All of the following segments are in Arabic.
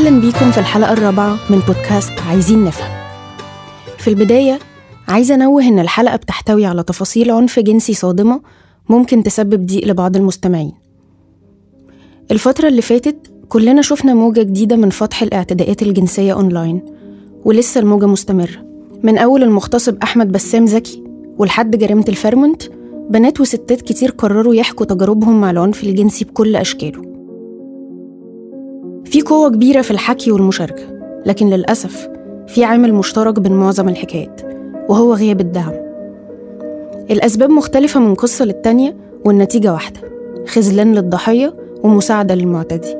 أهلا بيكم في الحلقة الرابعة من بودكاست عايزين نفهم. في البداية عايزة أنوه إن الحلقة بتحتوي على تفاصيل عنف جنسي صادمة ممكن تسبب ضيق لبعض المستمعين. الفترة اللي فاتت كلنا شفنا موجة جديدة من فضح الاعتداءات الجنسية أونلاين ولسه الموجة مستمرة. من أول المغتصب أحمد بسام زكي ولحد جريمة الفيرمونت بنات وستات كتير قرروا يحكوا تجاربهم مع العنف الجنسي بكل أشكاله. في قوة كبيرة في الحكي والمشاركة لكن للأسف في عامل مشترك بين معظم الحكايات وهو غياب الدعم. الأسباب مختلفة من قصة للتانية والنتيجة واحدة خذلان للضحية ومساعدة للمعتدي.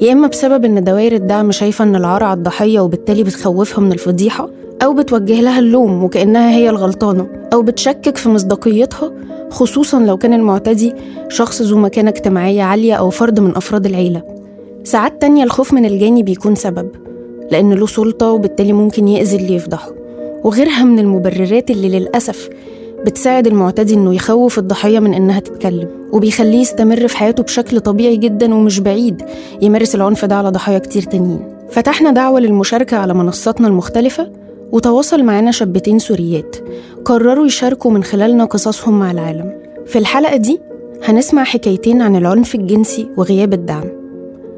يا إما بسبب إن دوائر الدعم شايفة إن العار على الضحية وبالتالي بتخوفها من الفضيحة أو بتوجه لها اللوم وكأنها هي الغلطانة أو بتشكك في مصداقيتها خصوصا لو كان المعتدي شخص ذو مكانة اجتماعية عالية أو فرد من أفراد العيلة. ساعات تانية الخوف من الجاني بيكون سبب لأن له سلطة وبالتالي ممكن يأذي اللي يفضحه. وغيرها من المبررات اللي للأسف بتساعد المعتدي إنه يخوف الضحية من إنها تتكلم وبيخليه يستمر في حياته بشكل طبيعي جدا ومش بعيد يمارس العنف ده على ضحايا كتير تانيين. فتحنا دعوة للمشاركة على منصاتنا المختلفة وتواصل معنا شابتين سوريات قرروا يشاركوا من خلالنا قصصهم مع العالم. في الحلقة دي هنسمع حكايتين عن العنف الجنسي وغياب الدعم.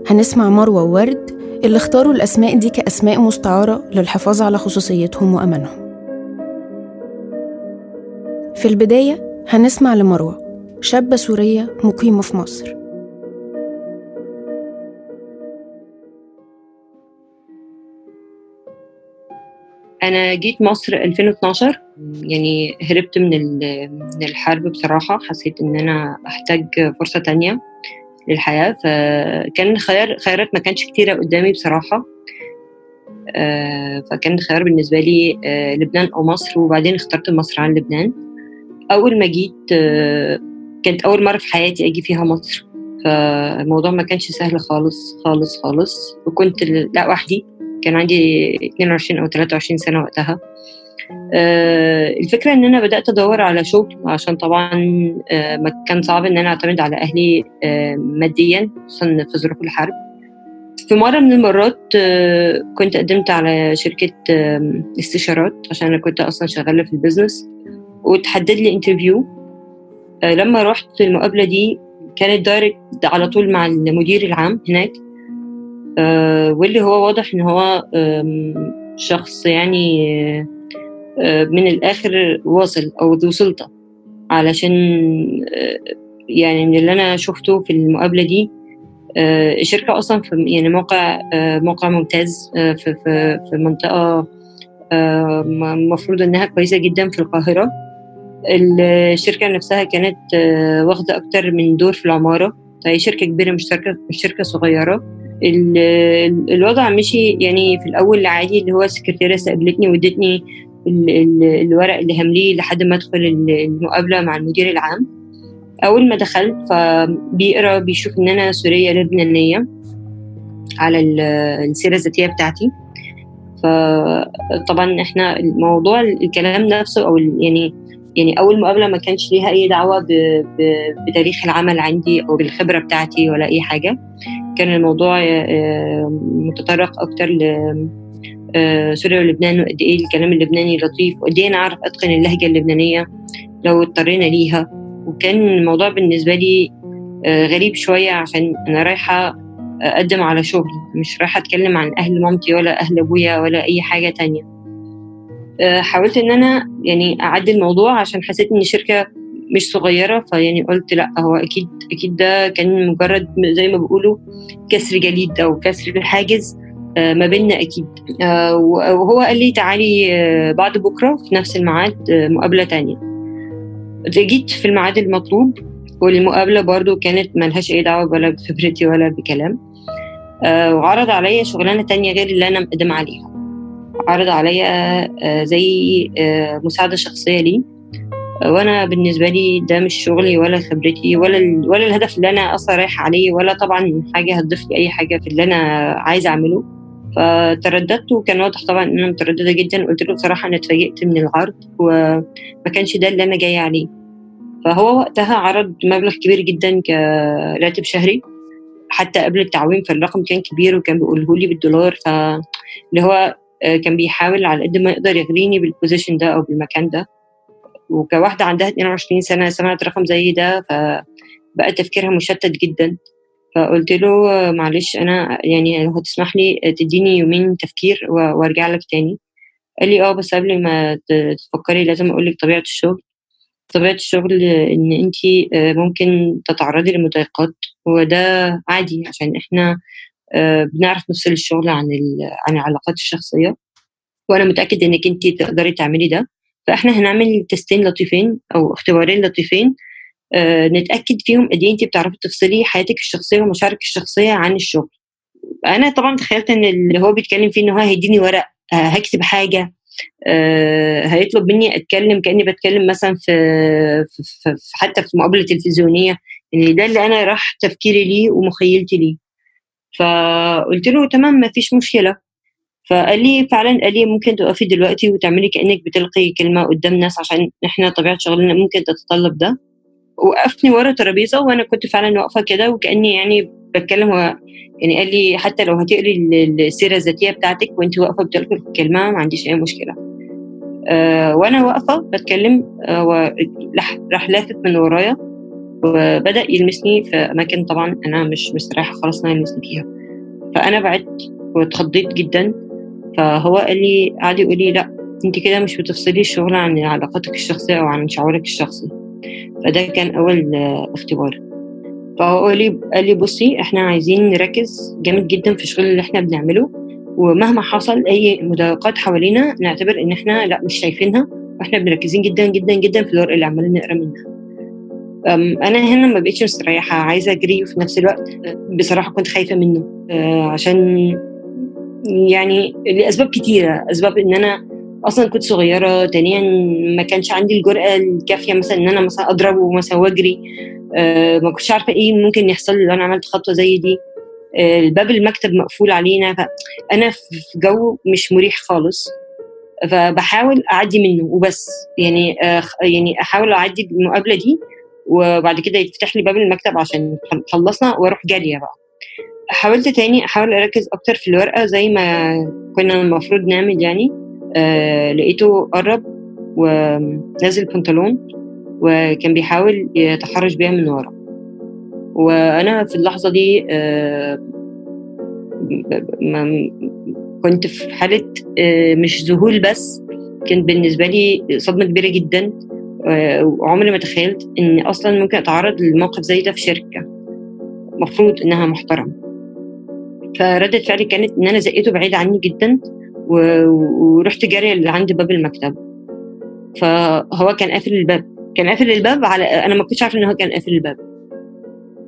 هنسمع مروة وورد اللي اختاروا الأسماء دي كأسماء مستعارة للحفاظ على خصوصيتهم وأمانهم في البداية هنسمع لمروة شابة سورية مقيمة في مصر. أنا جيت مصر 2012 يعني هربت من من الحرب بصراحة حسيت إن أنا أحتاج فرصة تانية. للحياة. فكان خيار خيارات ما كانش كتيرة قدامي بصراحة. فكان خيار بالنسبة لي لبنان أو مصر وبعدين اخترت مصر عن لبنان. أول ما جيت كانت أول مرة في حياتي أجي فيها مصر. فالموضوع ما كانش سهل خالص خالص خالص. وكنت لا وحدي. كان عندي 22 أو 23 سنة وقتها. الفكرة إن أنا بدأت أدور على شغل عشان طبعا كان صعب إن أنا أعتمد على أهلي ماديا خصوصا في ظروف الحرب. في مرة من المرات كنت قدمت على شركة استشارات عشان أنا كنت أصلا شغالة في ال business وتحدد لي interview لما رحت المقابلة دي كانت دايركت على طول مع المدير العام هناك واللي هو واضح إن هو شخص يعني من الآخر واصل أو ذو سلطة. علشان يعني من اللي أنا شفته في المقابلة دي الشركة أصلا في يعني موقع موقع ممتاز في في في منطقة المفروض إنها كويسة جدا في القاهرة. الشركة نفسها كانت واخدة أكتر من دور في العمارة. فهي شركة كبيرة مش شركة مش شركة صغيرة. الوضع مشي يعني في الأول عادي اللي هو السكرتيرة استقبلتني وادتني الورق اللي همليه لحد ما أدخل المقابلة مع المدير العام. أول ما دخلت فبيقرأ بيشوف إن أنا سورية لبنانية على السيرة الذاتية بتاعتي. فطبعا إحنا الموضوع الكلام نفسه أو يعني يعني أول مقابلة ما كانش ليها أي دعوة بتاريخ العمل عندي أو بالخبرة بتاعتي ولا أي حاجة. كان الموضوع متطرق أكتر سوريا ولبنان وقد إيه الكلام اللبناني لطيف وقد إيه أنا أعرف أتقن اللهجة اللبنانية لو اضطرينا ليها. وكان الموضوع بالنسبة لي غريب شوية عشان أنا رايحة أقدم على شغل مش رايحة أتكلم عن أهل مامتي ولا أهل أبويا ولا أي حاجة تانية. حاولت إن أنا يعني اعدي الموضوع عشان حسيت إن الشركة مش صغيرة فيعني قلت لأ هو أكيد أكيد ده كان مجرد زي ما بيقولوا كسر جليد أو كسر الحاجز. ما بيننا أكيد. وهو قال لي تعالي بعد بكرة في نفس الميعاد مقابلة تانية. جيت في الميعاد المطلوب والمقابلة برضو كانت ملهاش أي دعوة ولا بخبرتي ولا بكلام. وعرض عليا شغلانة تانية غير اللي أنا مقدم عليها. عرض عليا زي مساعدة شخصية لي. وأنا بالنسبة لي ده مش شغلي ولا خبرتي ولا ولا الهدف اللي أنا أصلا رايحه عليه ولا طبعا حاجة هتضيف لي أي حاجة في اللي أنا عايزه أعمله. فترددت وكان واضح طبعا ان أنا مترددة جدا قلت له بصراحة أنا اتفاجئت من العرض وما كانش ده اللي أنا جاية عليه. فهو وقتها عرض مبلغ كبير جدا كراتب شهري. حتى قبل التعويم فالرقم كان كبير وكان بيقوله لي بالدولار فاللي هو كان بيحاول على قد ما يقدر يغريني بالبوزيشن ده أو بالمكان ده. وكواحدة عندها 22 سنة سمعت رقم زي ده فبقى تفكيرها مشتت جدا. فقلت له معلش أنا يعني لو هتسمح لي تديني يومين تفكير وأرجع لك تاني. قال لي آه بس قبل ما تفكري لازم أقول لك طبيعة الشغل. طبيعة الشغل إن انت ممكن تتعرضي لمضايقات وده عادي عشان إحنا بنعرف نفصل الشغل عن عن العلاقات الشخصية. وأنا متأكد إنك انت تقدري تعملي ده. فإحنا هنعمل تستين لطيفين أو اختبارين لطيفين آه نتأكد فيهم قد إيه انت بتعرفي تفصلي حياتك الشخصية ومشاعرك الشخصية عن الشغل. أنا طبعا تخيلت إن اللي هو بيتكلم فيه إن هو هيديني ورق آه هكتب حاجة آه هيطلب مني أتكلم كأني بتكلم مثلا في, في, في حتى في مقابلة تلفزيونية. يعني ده اللي أنا راح تفكيري ليه ومخيلتي ليه. فقلت له تمام ما فيش مشكلة. فقال لي فعلا قال لي ممكن توقفي دلوقتي وتعملي كأنك بتلقي كلمة قدام ناس عشان إحنا طبيعة شغلنا ممكن تتطلب ده. وقفني ورا ترابيزة وأنا كنت فعلا واقفة كده وكأني يعني بتكلم هو يعني قال لي حتى لو هتقري السيرة الذاتية بتاعتك وأنت واقفة بتلقي الكلمة ما عنديش أي مشكلة. أه وأنا واقفة بتكلم أه راح لافت من ورايا وبدأ يلمسني في أماكن طبعا أنا مش مستريحة خالص انه يلمسني فيها. فأنا بعدت واتخضيت جدا. فهو قال لي قعد يقول لي لا أنت كده مش بتفصلي الشغل عن علاقاتك الشخصية أو عن شعورك الشخصي. فده كان أول اختبار. فهو قال لي قال لي بصي إحنا عايزين نركز جامد جدا في الشغل اللي إحنا بنعمله ومهما حصل أي مضايقات حوالينا نعتبر إن إحنا لأ مش شايفينها وإحنا مركزين جدا جدا جدا في الورق اللي عمالين نقرأ منها. أنا هنا ما بقتش مستريحة عايزة أجري وفي نفس الوقت. بصراحة كنت خايفة منه عشان يعني لأسباب كتيرة. أسباب إن أنا أصلا كنت صغيرة ثانيا ما كانش عندي الجرأة الكافية مثلا إن أنا مثلا اضربه مثلا وأجري. أه ما كنتش عارفة إيه ممكن يحصل لو أنا عملت خطوة زي دي. أه الباب المكتب مقفول علينا فانا في جو مش مريح خالص. فبحاول أعدي منه وبس. يعني أه يعني أحاول أعدي المقابلة دي وبعد كده يتفتح لي باب المكتب عشان خلصنا وأروح جارية بقى. حاولت تاني أحاول أركز أكتر في الورقة زي ما كنا المفروض نعمل يعني. آه لقيته قرب ونزل بنطلون وكان بيحاول يتحرش بيها من ورا. وأنا في اللحظة دي آه كنت في حالة آه مش ذهول بس كانت بالنسبة لي صدمة كبيرة جدا. وعمري ما تخيلت ان أصلا ممكن أتعرض لموقف زي ده في شركة مفروض إنها محترمة. فردة فعلي كانت إن أنا زقيته بعيد عني جدا. ورحت جاريه اللي عند باب المكتب. فهو كان قافل الباب. كان قافل الباب على أنا ما كنتش عارفة إن هو كان قافل الباب.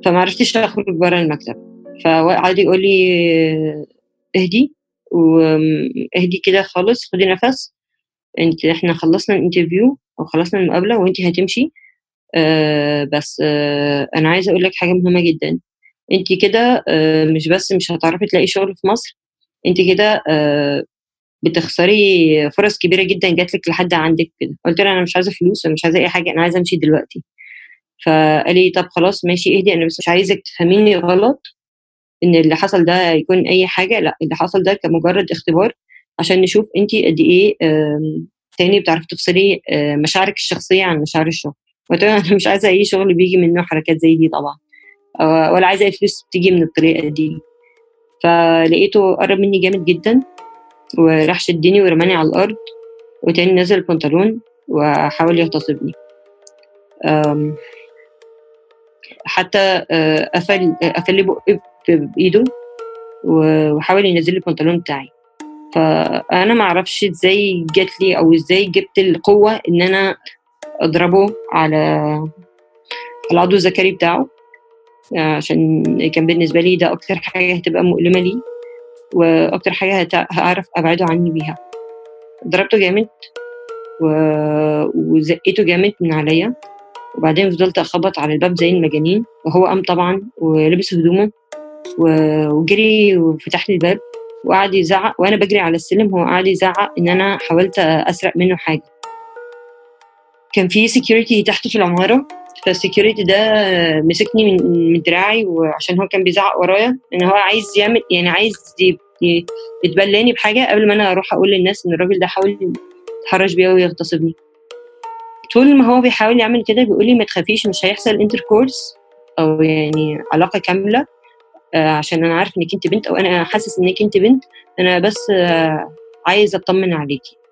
فما عرفتش أخرج بره المكتب. فقعد يقول لي اهدي. واهدي كده خالص خدي نفس. انت إحنا خلصنا الانترفيو أو خلصنا المقابلة وانت هتمشي. آه بس آه أنا عايزة أقول لك حاجة مهمة جدا. انت كده آه مش بس مش هتعرفي تلاقي شغل في مصر. انت كده آه بتخسري فرص كبيرة جدا جات لك لحد عندك كده. قلت له أنا مش عايزة فلوس مش عايزة أي حاجة أنا عايزة أمشي دلوقتي. فقال لي طب خلاص ماشي اهدي أنا بس مش عايزك تفهميني غلط إن اللي حصل ده يكون أي حاجة لا اللي حصل ده كمجرد اختبار عشان نشوف انت قد إيه تاني بتعرفي تفصلي مشاعرك الشخصية عن مشاعر الشغل. قلت له أنا مش عايزة أي شغل بيجي منه حركات زي دي طبعا ولا عايزة أي فلوس تيجي من الطريقة دي. فلقيته قرب مني جامد جدا. وراح شدني ورماني على الأرض وتاني نزل البنطلون وحاول يغتصبني. حتى قفل قفل لي بقي بإيده وحاول ينزل لي البنطلون بتاعي. فأنا ما أعرفش إزاي جات لي أو إزاي جبت القوة إن أنا أضربه على العضو الذكري بتاعه عشان كان بالنسبة لي ده أكتر حاجة هتبقى مؤلمة لي. وأكتر حاجة هعرف أبعده عني بيها. ضربته جامد و... وزقيته جامد من عليا. وبعدين فضلت أخبط على الباب زي المجانين. وهو قام طبعا ولبس هدومه و... وجري وفتح لي الباب. وقعد يزعق. وأنا بجري على السلم هو قعد يزعق إن أنا حاولت أسرق منه حاجة. كان في security تحت في العمارة. فال security ده مسكني من من دراعي وعشان هو كان بيزعق ورايا إن هو عايز يعمل يعني عايز يتبلاني بحاجة قبل ما أنا أروح أقول للناس إن الراجل ده حاول يتحرش بيا ويغتصبني. طول ما هو بيحاول يعمل كده بيقول لي ما تخافيش مش هيحصل intercourse أو يعني علاقة كاملة آه عشان أنا عارف إنك أنت بنت أو أنا حاسس إنك أنت بنت أنا بس آه عايز أطمن عليكي. آه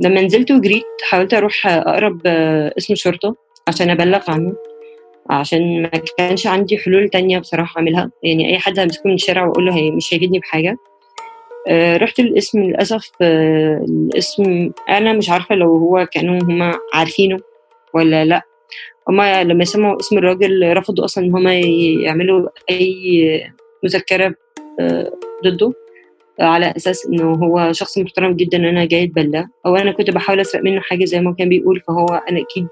لما نزلت وجريت حاولت أروح أقرب آه اسم شرطة عشان أبلغ عنه عشان ما كانش عندي حلول تانية بصراحة أعملها. يعني أي حد همسكه من الشارع وأقول له هي مش هيفيدني بحاجة. آه رحت الاسم للأسف آه الاسم أنا مش عارفة لو هو كانوا هما عارفينه ولا لأ. هما لما سمعوا اسم الراجل رفضوا أصلا إن هما يعملوا أي مذكرة آه ضده. على أساس إنه هو شخص محترم جدا أنا جاي اتبلى أو أنا كنت بحاول أسرق منه حاجة زي ما كان بيقول فهو أنا أكيد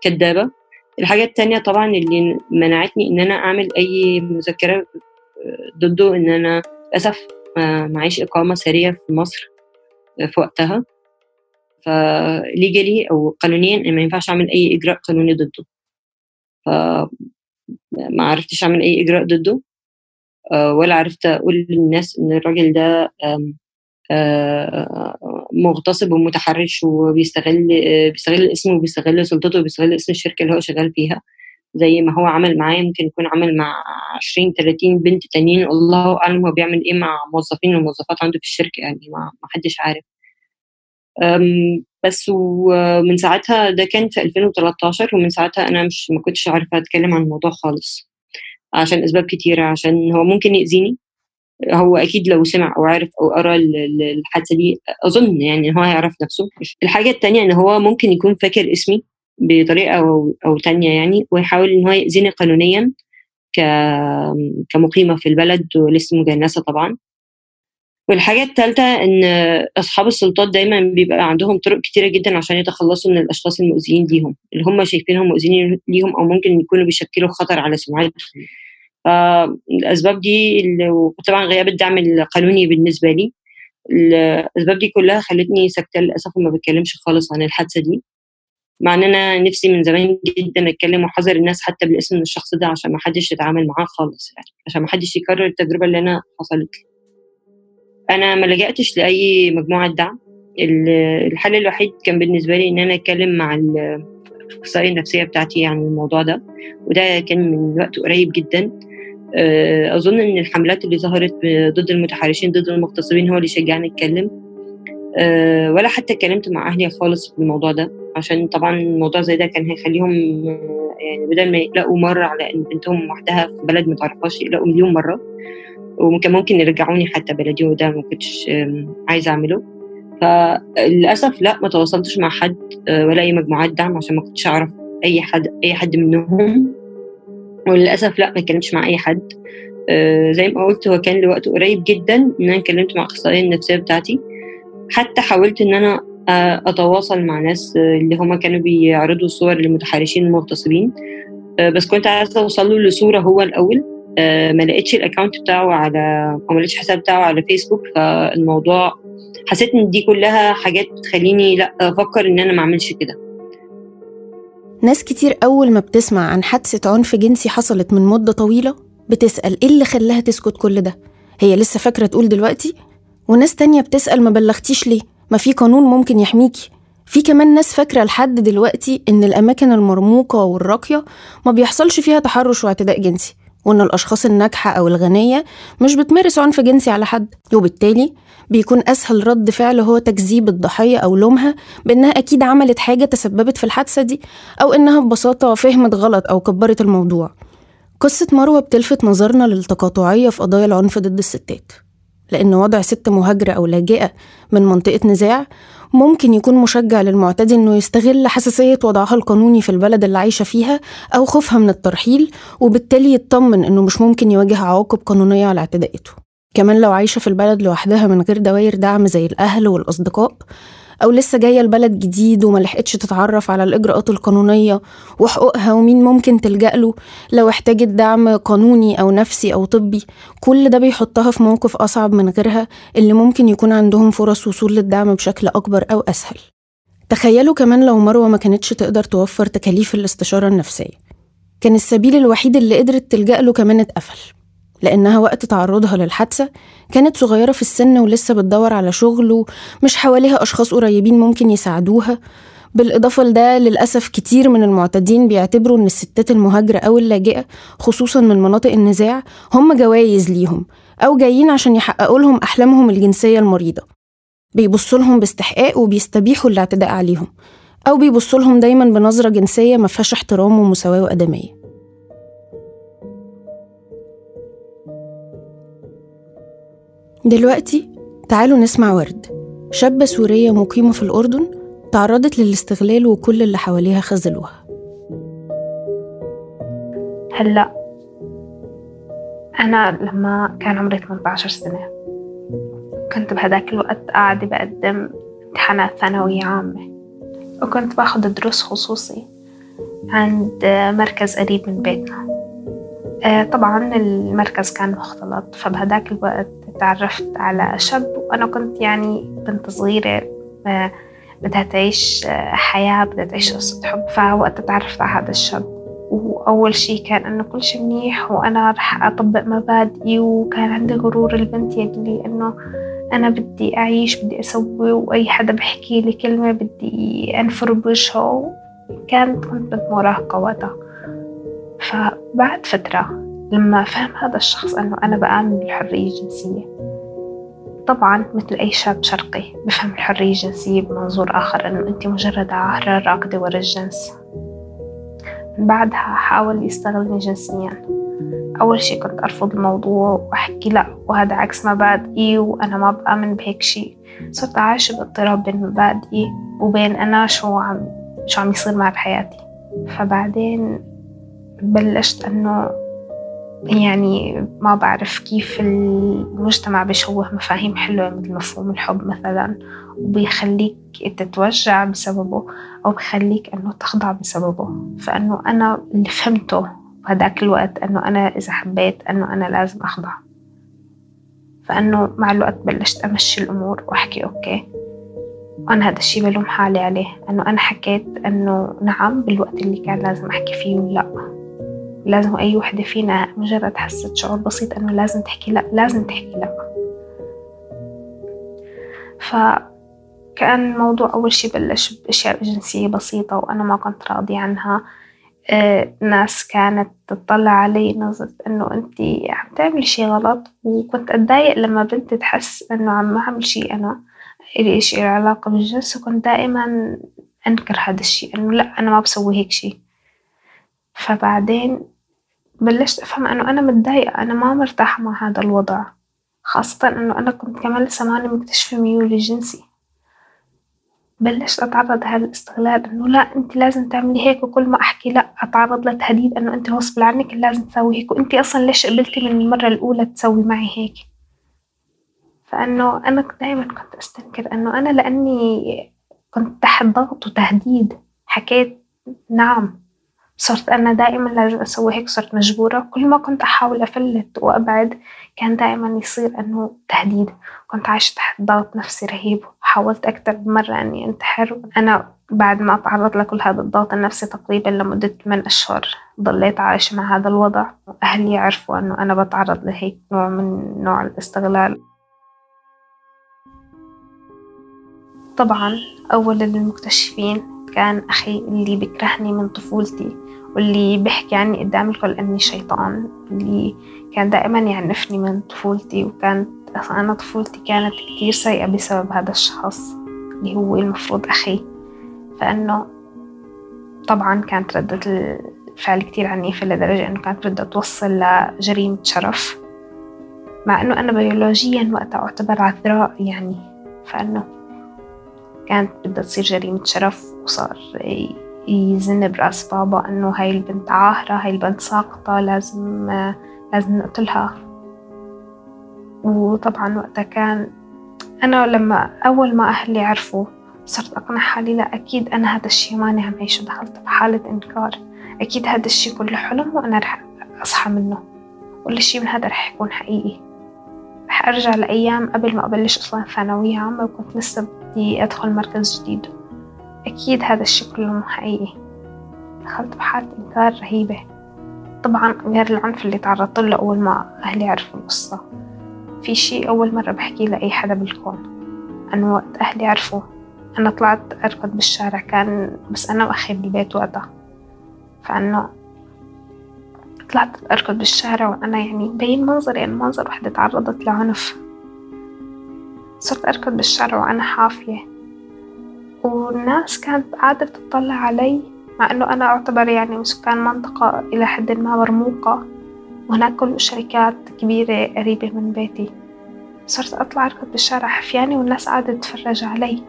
كدابة. الحاجة التانية طبعا اللي منعتني إن أنا أعمل أي مذكرة ضده إن أنا للأسف معيش إقامة ساريه في مصر في وقتها. فليجالي أو قانونيا ما ينفعش أعمل أي إجراء قانوني ضده. ف ما عرفتش أعمل أي إجراء ضده. ولا عرفت أقول للناس إن الراجل ده مغتصب ومتحرش وبيستغل بيستغل اسمه وبيستغل سلطته وبيستغل اسم الشركة اللي هو شغال فيها زي ما هو عمل معايا ممكن يكون عمل مع 20 30 بنت تانيين الله أعلم هو بيعمل إيه مع موظفين وموظفات عنده في الشركة يعني ما حدش عارف. بس ومن ساعتها ده كان في 2013 ومن ساعتها أنا مش ما كنتش عارفة أتكلم عن الموضوع خالص. عشان أسباب كتيرة عشان هو ممكن يأذيني. هو أكيد لو سمع أو عرف أو قرأ الحادثة دي أظن يعني هو هيعرف نفسه. الحاجة التانية إن هو ممكن يكون فاكر اسمي بطريقة أو أو تانية يعني ويحاول إن هو يأذيني قانونيا كمقيمة في البلد ولسه مجنسة طبعا. والحاجة الثالثة إن أصحاب السلطات دايما بيبقى عندهم طرق كتيرة جدا عشان يتخلصوا من الأشخاص المؤذيين ليهم اللي هم شايفينهم مؤذيين ليهم أو ممكن يكونوا بيشكلوا خطر على سمعتهم. فالأسباب دي وطبعا غياب الدعم القانوني بالنسبة لي الأسباب دي كلها خلتني ساكتة للأسف وما بتكلمش خالص عن الحادثة دي. مع إن أنا نفسي من زمان جدا أتكلم وأحذر الناس حتى بالاسم الشخص ده عشان ما حدش يتعامل معاه خالص يعني عشان ما حدش يكرر التجربة اللي أنا حصلت لي. أنا ما لجأتش لأي مجموعة دعم. الحل الوحيد كان بالنسبة لي إن أنا أتكلم مع الأخصائية النفسية بتاعتي عن الموضوع ده. وده كان من وقت قريب جدا. أظن إن الحملات اللي ظهرت ضد المتحرشين ضد المغتصبين هو اللي شجعني أتكلم. ولا حتى اتكلمت مع أهلي خالص في الموضوع ده. عشان طبعا الموضوع زي ده كان هيخليهم يعني بدل ما يقلقوا مرة على إن بنتهم وحدها في بلد ما تعرفهاش يقلقوا مليون مرة. وممكن ممكن يرجعوني حتى بلدي وده ما كنتش عايزة أعمله. فللأسف لا ما تواصلتش مع حد ولا أي مجموعات دعم عشان ما كنتش أعرف أي حد أي حد منهم. وللأسف لا ما اتكلمتش مع أي حد. زي ما قلت هو كان لوقت قريب جدا إن أنا اتكلمت مع الاخصائيه النفسية بتاعتي. حتى حاولت إن أنا أتواصل مع ناس اللي هما كانوا بيعرضوا صور للمتحرشين المغتصبين. بس كنت عايزة اوصل له لصورة هو الأول. ما لقيتش الاكونت بتاعه على أو ما لقيتش الحساب بتاعه على فيسبوك فالموضوع حسيت إن دي كلها حاجات تخليني لأ أفكر إن أنا ما أعملش كده ناس كتير أول ما بتسمع عن حادثة عنف جنسي حصلت من مدة طويلة بتسأل إيه اللي خلاها تسكت كل ده؟ هي لسه فاكرة تقول دلوقتي؟ وناس تانية بتسأل ما بلغتيش ليه؟ ما في قانون ممكن يحميكي في كمان ناس فاكرة لحد دلوقتي إن الأماكن المرموقة والراقية ما بيحصلش فيها تحرش واعتداء جنسي وإن الأشخاص الناجحة أو الغنية مش بتمارس عنف جنسي على حد وبالتالي بيكون أسهل رد فعل هو تكذيب الضحية أو لومها بإنها أكيد عملت حاجة تسببت في الحادثة دي أو إنها ببساطة فهمت غلط أو كبرت الموضوع. قصة مروة بتلفت نظرنا للتقاطعية في قضايا العنف ضد الستات لأن وضع ست مهاجرة أو لاجئة من منطقة نزاع ممكن يكون مشجع للمعتدي إنه يستغل حساسية وضعها القانوني في البلد اللي عايشة فيها أو خوفها من الترحيل وبالتالي يطمن إنه مش ممكن يواجه عواقب قانونية على اعتداءاته كمان لو عايشة في البلد لوحدها من غير دوائر دعم زي الأهل والأصدقاء أو لسه جاية البلد جديد وما لحقتش تتعرف على الإجراءات القانونية وحقوقها ومين ممكن تلجأ له لو احتاجت دعم قانوني أو نفسي أو طبي كل ده بيحطها في موقف أصعب من غيرها اللي ممكن يكون عندهم فرص وصول للدعم بشكل أكبر أو أسهل. تخيلوا كمان لو مروة ما كانتش تقدر توفر تكاليف الاستشارة النفسية. كان السبيل الوحيد اللي قدرت تلجأ له كمان اتقفل. لأنها وقت تعرضها للحادثة كانت صغيرة في السن ولسه بتدور على شغل ومش حواليها أشخاص قريبين ممكن يساعدوها. بالإضافة لده للأسف كتير من المعتدين بيعتبروا إن الستات المهاجرة أو اللاجئة خصوصا من مناطق النزاع هم جوايز ليهم أو جايين عشان يحققوا لهم أحلامهم الجنسية المريضة. بيبصوا لهم باستحقاق وبيستبيحوا الاعتداء عليهم أو بيبصوا لهم دايما بنظرة جنسية ما فيهاش احترام ومساواة وأدمية. دلوقتي تعالوا نسمع ورد. شابة سورية مقيمة في الأردن تعرضت للاستغلال وكل اللي حواليها خذلوها. هلا. أنا لما كان عمري 18 سنة كنت بهداك الوقت قاعدة بقدم امتحانات ثانوية عامة وكنت باخد دروس خصوصي عند مركز قريب من بيتنا. طبعا المركز كان مختلط فبهداك الوقت تعرفت على شاب وأنا كنت يعني بنت صغيرة آه، بدها تعيش آه، حياة بدها تعيش قصة حب فوقت تعرفت على هذا الشاب. وأول شي كان إنه كل شي منيح وأنا رح أطبق مبادئي وكان عندي غرور البنت يلي إنه أنا بدي أعيش بدي أسوي وأي حدا بحكي لي كلمة بدي أنفر بوجهه. كانت كنت بنت مراهقة وقتها. فبعد فترة لما فهم هذا الشخص أنه أنا بآمن بالحرية الجنسية طبعا مثل أي شاب شرقي بفهم الحرية الجنسية بمنظور آخر أنه أنت مجرد عاهرة راكدة ورا الجنس. من بعدها حاول يستغلني جنسيا. أول شي كنت أرفض الموضوع وأحكي لأ وهذا عكس مبادئي وأنا ما بآمن بهيك شي. صرت عايشة باضطراب بين مبادئي وبين أنا شو عم شو عم يصير معي بحياتي. فبعدين بلشت أنه يعني ما بعرف كيف المجتمع بيشوه مفاهيم حلوة مثل مفهوم الحب مثلا وبيخليك تتوجع بسببه أو بخليك أنه تخضع بسببه. فأنه أنا اللي فهمته بهداك الوقت أنه أنا إذا حبيت أنه أنا لازم أخضع. فأنه مع الوقت بلشت أمشي الأمور وأحكي أوكي وأنا هذا الشي بلوم حالي عليه. أنه أنا حكيت أنه نعم بالوقت اللي كان لازم أحكي فيه ولا. لازم أي وحدة فينا مجرد حست شعور بسيط إنه لازم تحكي لأ لازم تحكي لأ. فكأن الموضوع أول شي بلش بأشياء جنسية بسيطة وأنا ما كنت راضية عنها آه، ناس كانت تطلع علي نظرة إنه أنت عم تعملي شي غلط وكنت أتضايق لما بنت تحس إنه عم أعمل شي أنا إلي إشي علاقة بالجنس وكنت دائما أنكر هذا الشي إنه لأ أنا ما بسوي هيك شي. فبعدين بلشت أفهم إنه أنا متضايقة أنا ما مرتاحة مع هذا الوضع خاصة إنه أنا كنت كمان لسه ماني مكتشفة ميولي الجنسي. بلشت أتعرض هالاستغلال إنه لا أنت لازم تعملي هيك وكل ما أحكي لا أتعرض لتهديد إنه أنت غصب عنك لازم تسوي هيك وأنت أصلا ليش قبلتي من المرة الأولى تسوي معي هيك؟ فإنه أنا دايما كنت أستنكر إنه أنا لأني كنت تحت ضغط وتهديد حكيت نعم. صرت أنا دائما لازم أسوي هيك صرت مجبورة. كل ما كنت أحاول أفلت وأبعد كان دائما يصير أنه تهديد. كنت عايشة تحت ضغط نفسي رهيب حاولت أكثر مرة أني أنتحر. أنا بعد ما تعرضت لكل هذا الضغط النفسي تقريبا لمدة 8 أشهر ضليت عايشة مع هذا الوضع. وأهلي عرفوا أنه أنا بتعرض لهيك نوع من نوع الاستغلال. طبعا أول المكتشفين كان أخي اللي بيكرهني من طفولتي واللي بيحكي عني قدام الكل إني شيطان اللي كان دائما يعنفني من طفولتي وكانت أنا طفولتي كانت كتير سيئة بسبب هذا الشخص اللي هو المفروض أخي. فإنه طبعا كانت ردة الفعل كتير عنيفة لدرجة إنه كانت بدها توصل لجريمة شرف. مع إنه أنا بيولوجيا وقتها أعتبر عذراء يعني فإنه كانت بدها تصير جريمة شرف وصار يزن برأس بابا إنه هاي البنت عاهرة هاي البنت ساقطة لازم لازم نقتلها. وطبعا وقتها كان أنا لما أول ما أهلي عرفوا صرت أقنع حالي لا أكيد أنا هذا الشي ماني عم عيشه دخلت بحالة إنكار. أكيد هذا الشي كله حلم وأنا رح أصحى منه. ولا شي من هذا رح يكون حقيقي. أرجع لأيام قبل ما أبلش أصلا ثانوية عامة وكنت لسه بدي أدخل مركز جديد. أكيد هذا الشي كله مو حقيقي. دخلت بحالة إنكار رهيبة. طبعا غير العنف اللي تعرضت له أول ما أهلي عرفوا القصة. في شي أول مرة بحكي لأي حدا بالكون. أنه وقت أهلي عرفوا أنا طلعت أركض بالشارع كان بس أنا وأخي بالبيت وقتها. فأنه طلعت أركض بالشارع وأنا يعني مبين منظري يعني منظر وحدة تعرضت لعنف. صرت أركض بالشارع وأنا حافية. والناس كانت قاعدة تطلع علي مع أنه أنا أعتبر يعني من سكان منطقة إلى حد ما مرموقة. وهناك كل شركات كبيرة قريبة من بيتي. صرت أطلع أركض بالشارع حفياني والناس قاعدة تتفرج علي.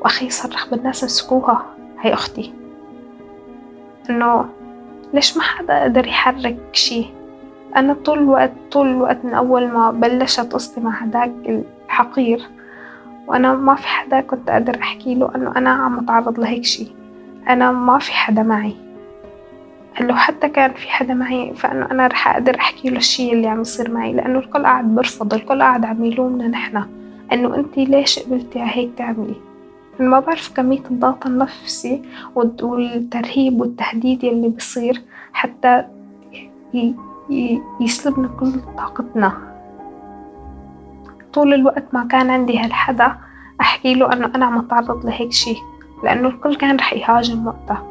وأخي صرخ بالناس مسكوها هي أختي. إنه ليش ما حدا قدر يحرك شي أنا طول الوقت طول الوقت من أول ما بلشت قصتي مع هداك الحقير وأنا ما في حدا كنت أقدر أحكي له إنه أنا عم أتعرض لهيك شي أنا ما في حدا معي. لو حتى كان في حدا معي فإنه أنا رح أقدر أحكي له الشي اللي عم يصير معي لأنه الكل قاعد برفض الكل قاعد عم يلومنا نحنا إنه أنتي ليش قبلتي هيك تعملي؟ ما بعرف كمية الضغط النفسي والترهيب والتهديد يلي بصير حتى يسلبنا كل طاقتنا. طول الوقت ما كان عندي هالحدا أحكي له إنه أنا عم أتعرض لهيك شي لأنه الكل كان رح يهاجم وقتها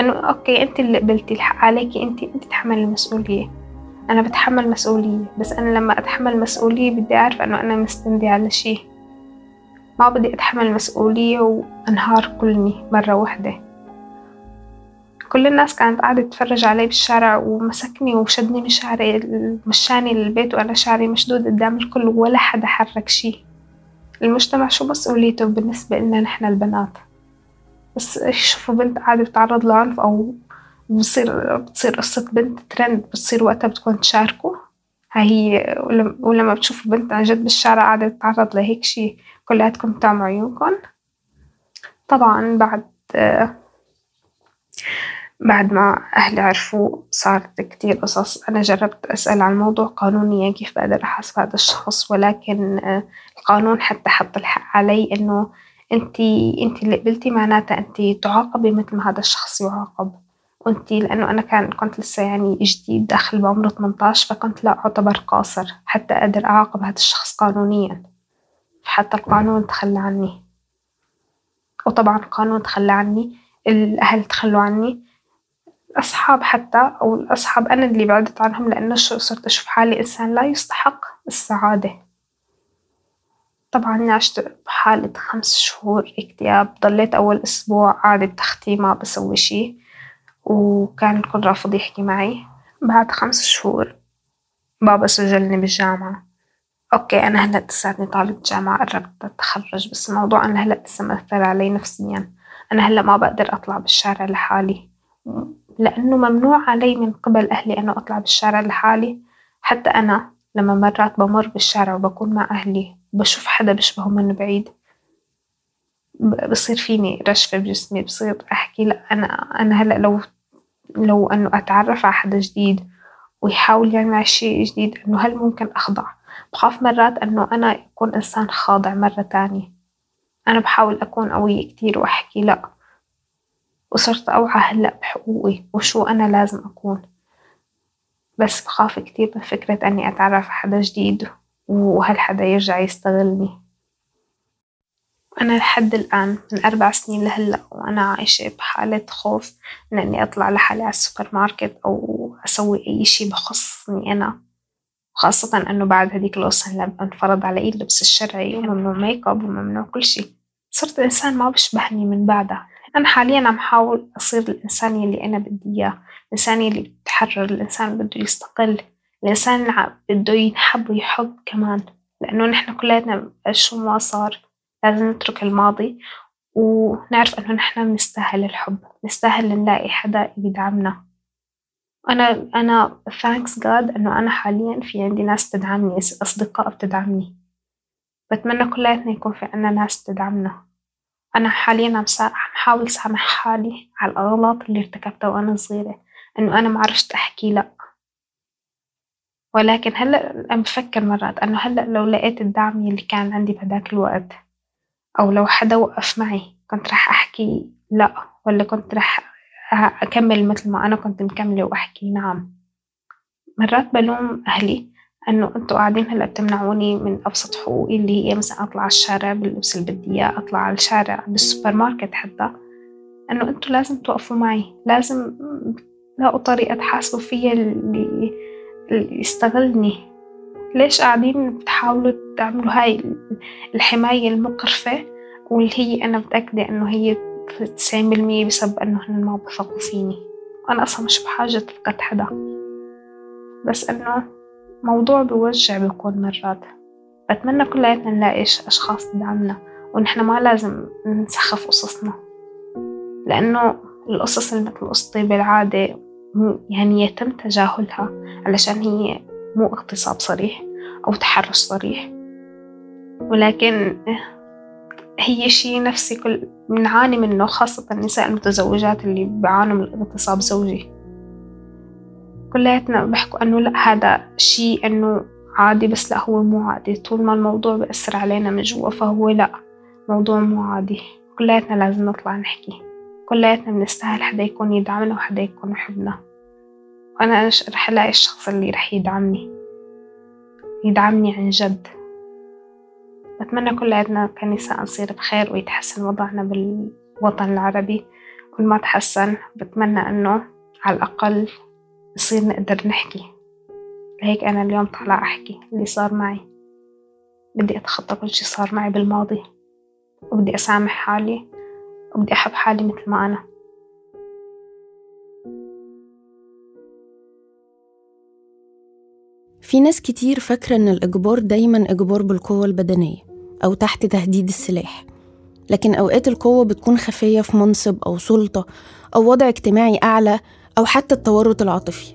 إنه أوكي أنت اللي قبلتي الحق عليكي أنت أنت تحمل المسؤولية. أنا بتحمل مسؤولية بس أنا لما أتحمل مسؤولية بدي أعرف إنه أنا مستندي على شي. ما بدي أتحمل المسؤولية وأنهار كلني مرة واحدة. كل الناس كانت قاعدة تتفرج علي بالشارع ومسكني وشدني من شعري مشاني للبيت وأنا شعري مشدود قدام الكل ولا حدا حرك شي. المجتمع شو مسؤوليته بالنسبة لنا نحن البنات؟ بس يشوفوا بنت قاعدة بتتعرض لعنف أو بصير بتصير قصة بنت ترند بتصير وقتها بتكون تشاركوا؟ هي ولما بتشوفوا بنت عن جد بالشارع قاعدة تتعرض لهيك شي كلياتكم تعموا عيونكم. طبعا بعد بعد ما أهلي عرفوا صارت كتير قصص أنا جربت أسأل عن موضوع قانونيا كيف بقدر أحاسب هذا الشخص؟ ولكن القانون حتى حط الحق علي إنه أنتي أنتي اللي قبلتي معناتها أنتي تعاقبي مثل ما هذا الشخص يعاقب. وأنتي لأنه أنا كان كنت لسه يعني جديد داخل بعمر 18 فكنت لا أعتبر قاصر حتى أقدر أعاقب هذا الشخص قانونيا. حتى القانون تخلى عني. وطبعا القانون تخلى عني الأهل تخلوا عني الأصحاب حتى أو الأصحاب أنا اللي بعدت عنهم لأنه صرت أشوف حالي إنسان لا يستحق السعادة. طبعا عشت بحالة خمس شهور اكتئاب ضليت أول أسبوع قاعدة بتختي ما بسوي شي وكان الكل رافض يحكي معي. بعد خمس شهور بابا سجلني بالجامعة. أوكي أنا هلأ لساتني طالبة جامعة قربت أتخرج بس الموضوع أنا هلأ لسه مأثر علي نفسيا. أنا هلأ ما بقدر أطلع بالشارع لحالي. لأنه ممنوع علي من قبل أهلي إنه أطلع بالشارع لحالي. حتى أنا لما مرات بمر بالشارع وبكون مع أهلي وبشوف حدا بشبهه من بعيد بصير فيني رشفة بجسمي بصير أحكي لأ أنا أنا هلأ لو لو إنه أتعرف على حدا جديد ويحاول يعمل شيء جديد إنه هل ممكن أخضع؟ بخاف مرات إنه أنا أكون إنسان خاضع مرة تانية. أنا بحاول أكون قوية كتير وأحكي لأ وصرت أوعى هلأ بحقوقي وشو أنا لازم أكون. بس بخاف كتير من فكرة أني أتعرف على حدا جديد وهالحدا يرجع يستغلني. أنا لحد الآن من أربع سنين لهلأ وأنا عايشة بحالة خوف من إني أطلع لحالي على السوبر ماركت أو أسوي أي شي بخصني أنا. خاصة إنه بعد هديك القصة أنفرض علي اللبس الشرعي وممنوع make up وممنوع كل شي صرت إنسان ما بيشبهني من بعدها. أنا حاليا عم حاول أصير الإنسان يلي أنا بدي إياه الإنسان يلي بتحرر الإنسان اللي بده يستقل الإنسان اللي بده ينحب ويحب كمان. لأنه نحن كلياتنا شو ما صار؟ لازم نترك الماضي ونعرف إنه نحن بنستاهل الحب نستاهل نلاقي حدا يدعمنا. أنا أنا thanks God إنه أنا حاليا في عندي ناس تدعمني أصدقاء بتدعمني. بتمنى كلياتنا يكون في عنا ناس تدعمنا. أنا حاليا عم حاول سامح حالي على الأغلاط اللي ارتكبتها وأنا صغيرة إنه أنا معرفت أحكي لأ. ولكن هلأ عم بفكر مرات إنه هلأ لو لقيت الدعم اللي كان عندي بهداك الوقت أو لو حدا وقف معي كنت راح أحكي لا ولا كنت رح أكمل مثل ما أنا كنت مكملة وأحكي. نعم. مرات بلوم أهلي إنه أنتوا قاعدين هلأ بتمنعوني من أبسط حقوقي اللي هي مثلا أطلع على الشارع باللبس اللي بدي إياه أطلع على الشارع بالسوبر ماركت حتى. إنه أنتوا لازم توقفوا معي. لازم تلاقوا طريقة تحاسبوا فيها اللي, اللي يستغلني. ليش قاعدين بتحاولوا تعملوا هاي الحماية المقرفة؟ واللي هي أنا متأكدة إنه هي تسعين بالمية بسبب إنه هن ما بثقوا فيني. أنا أصلا مش بحاجة تفقد حدا. بس إنه موضوع بوجع بيكون مرات. بتمنى كلياتنا نلاقي أشخاص تدعمنا ونحن ما لازم نسخف قصصنا. لأنه القصص اللي مثل قصتي بالعادة يعني يتم تجاهلها علشان هي مو اغتصاب صريح أو تحرش صريح. ولكن هي شيء نفسي كل بنعاني منه خاصة النساء المتزوجات اللي بيعانوا من اغتصاب زوجي. كلياتنا بيحكوا إنه لا هذا شيء إنه عادي بس لا هو مو عادي. طول ما الموضوع بيأثر علينا من جوا فهو لا موضوع مو عادي. كلياتنا لازم نطلع نحكي. كلياتنا بنستاهل حدا يكون يدعمنا وحدا يكون يحبنا. وأنا رح ألاقي الشخص اللي رح يدعمني. يدعمني عن جد. بتمنى كلياتنا كنساء نصير بخير ويتحسن وضعنا بالوطن العربي. كل ما تحسن بتمنى أنه على الأقل نصير نقدر نحكي. لهيك أنا اليوم طالعة أحكي اللي صار معي. بدي أتخطى كل شي صار معي بالماضي. وبدي أسامح حالي. وبدي أحب حالي مثل ما أنا. في ناس كتير فاكرة إن الإجبار دايما إجبار بالقوة البدنية أو تحت تهديد السلاح. لكن أوقات القوة بتكون خفية في منصب أو سلطة أو وضع اجتماعي أعلى أو حتى التورط العاطفي.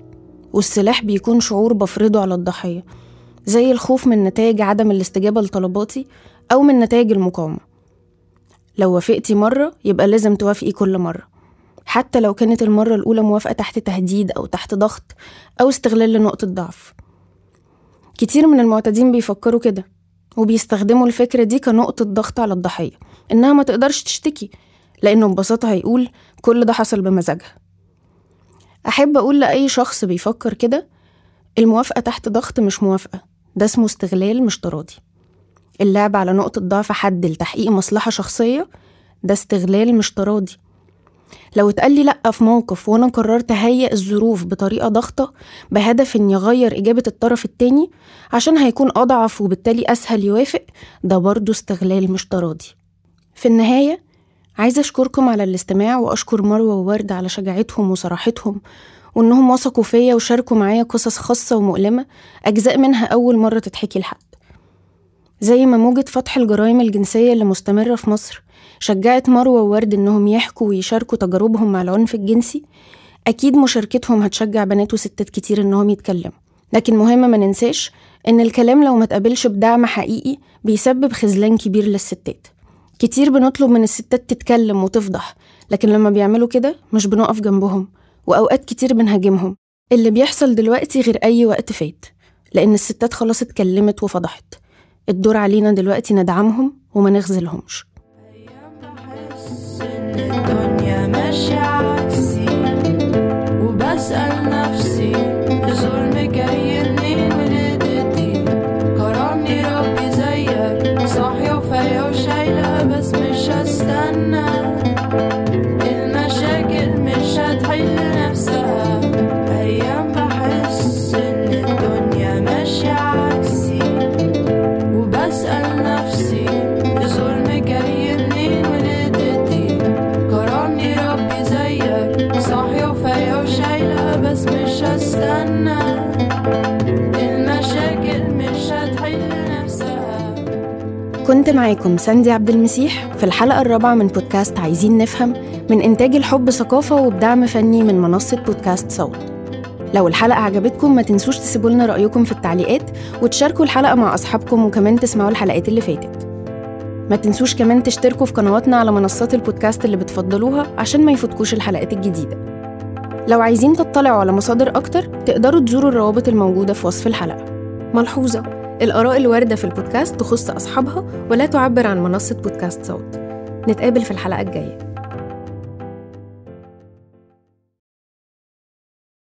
والسلاح بيكون شعور بفرضه على الضحية زي الخوف من نتائج عدم الاستجابة لطلباتي أو من نتائج المقاومة. لو وافقتي مرة يبقى لازم توافقي كل مرة. حتى لو كانت المرة الأولى موافقة تحت تهديد أو تحت ضغط أو استغلال لنقطة ضعف. كتير من المعتدين بيفكروا كده وبيستخدموا الفكرة دي كنقطة ضغط على الضحية إنها ما تقدرش تشتكي لأنه ببساطة هيقول كل ده حصل بمزاجها. أحب أقول لأي شخص بيفكر كده الموافقة تحت ضغط مش موافقة ده اسمه استغلال مش تراضي. اللعب على نقطة ضعف حد لتحقيق مصلحة شخصية ده استغلال مش تراضي. لو اتقال لي لأ في موقف وأنا قررت أهيئ الظروف بطريقة ضغطة بهدف إني أغير إجابة الطرف التاني عشان هيكون أضعف وبالتالي أسهل يوافق ده برضه استغلال مش تراضي. في النهاية عايزة أشكركم على الاستماع وأشكر مروة وورد على شجاعتهم وصراحتهم وإنهم وثقوا فيا وشاركوا معايا قصص خاصة ومؤلمة أجزاء منها أول مرة تتحكي لحد. زي ما موجة فتح الجرائم الجنسية اللي مستمرة في مصر شجعت مروة وورد إنهم يحكوا ويشاركوا تجاربهم مع العنف الجنسي. أكيد مشاركتهم هتشجع بنات وستات كتير إنهم يتكلموا. لكن مهم ما ننساش إن الكلام لو ما تقابلش بدعم حقيقي بيسبب خذلان كبير للستات. كتير بنطلب من الستات تتكلم وتفضح لكن لما بيعملوا كده مش بنقف جنبهم وأوقات كتير بنهاجمهم. اللي بيحصل دلوقتي غير أي وقت فات لأن الستات خلاص اتكلمت وفضحت. الدور علينا دلوقتي ندعمهم وما نخذلهمش الدنيا ماشية عكسي وبسأل نفسي الظلم جاي منين ولدتي كرمني ربي زيك صاحية وفايقة وشايلة بس مش هستنى. معاكم ساندي عبد المسيح في الحلقة الرابعة من بودكاست عايزين نفهم من إنتاج الحب ثقافة وبدعم فني من منصة بودكاست صوت. لو الحلقة عجبتكم ما تنسوش تسيبوا لنا رأيكم في التعليقات وتشاركوا الحلقة مع أصحابكم وكمان تسمعوا الحلقات اللي فاتت. ما تنسوش كمان تشتركوا في قنواتنا على منصات البودكاست اللي بتفضلوها عشان ما يفوتكوش الحلقات الجديدة. لو عايزين تطلعوا على مصادر أكتر تقدروا تزوروا الروابط الموجودة في وصف الحلقة. ملحوظة. الآراء الواردة في البودكاست تخص أصحابها ولا تعبر عن منصة بودكاست صوت. نتقابل في الحلقة الجاية.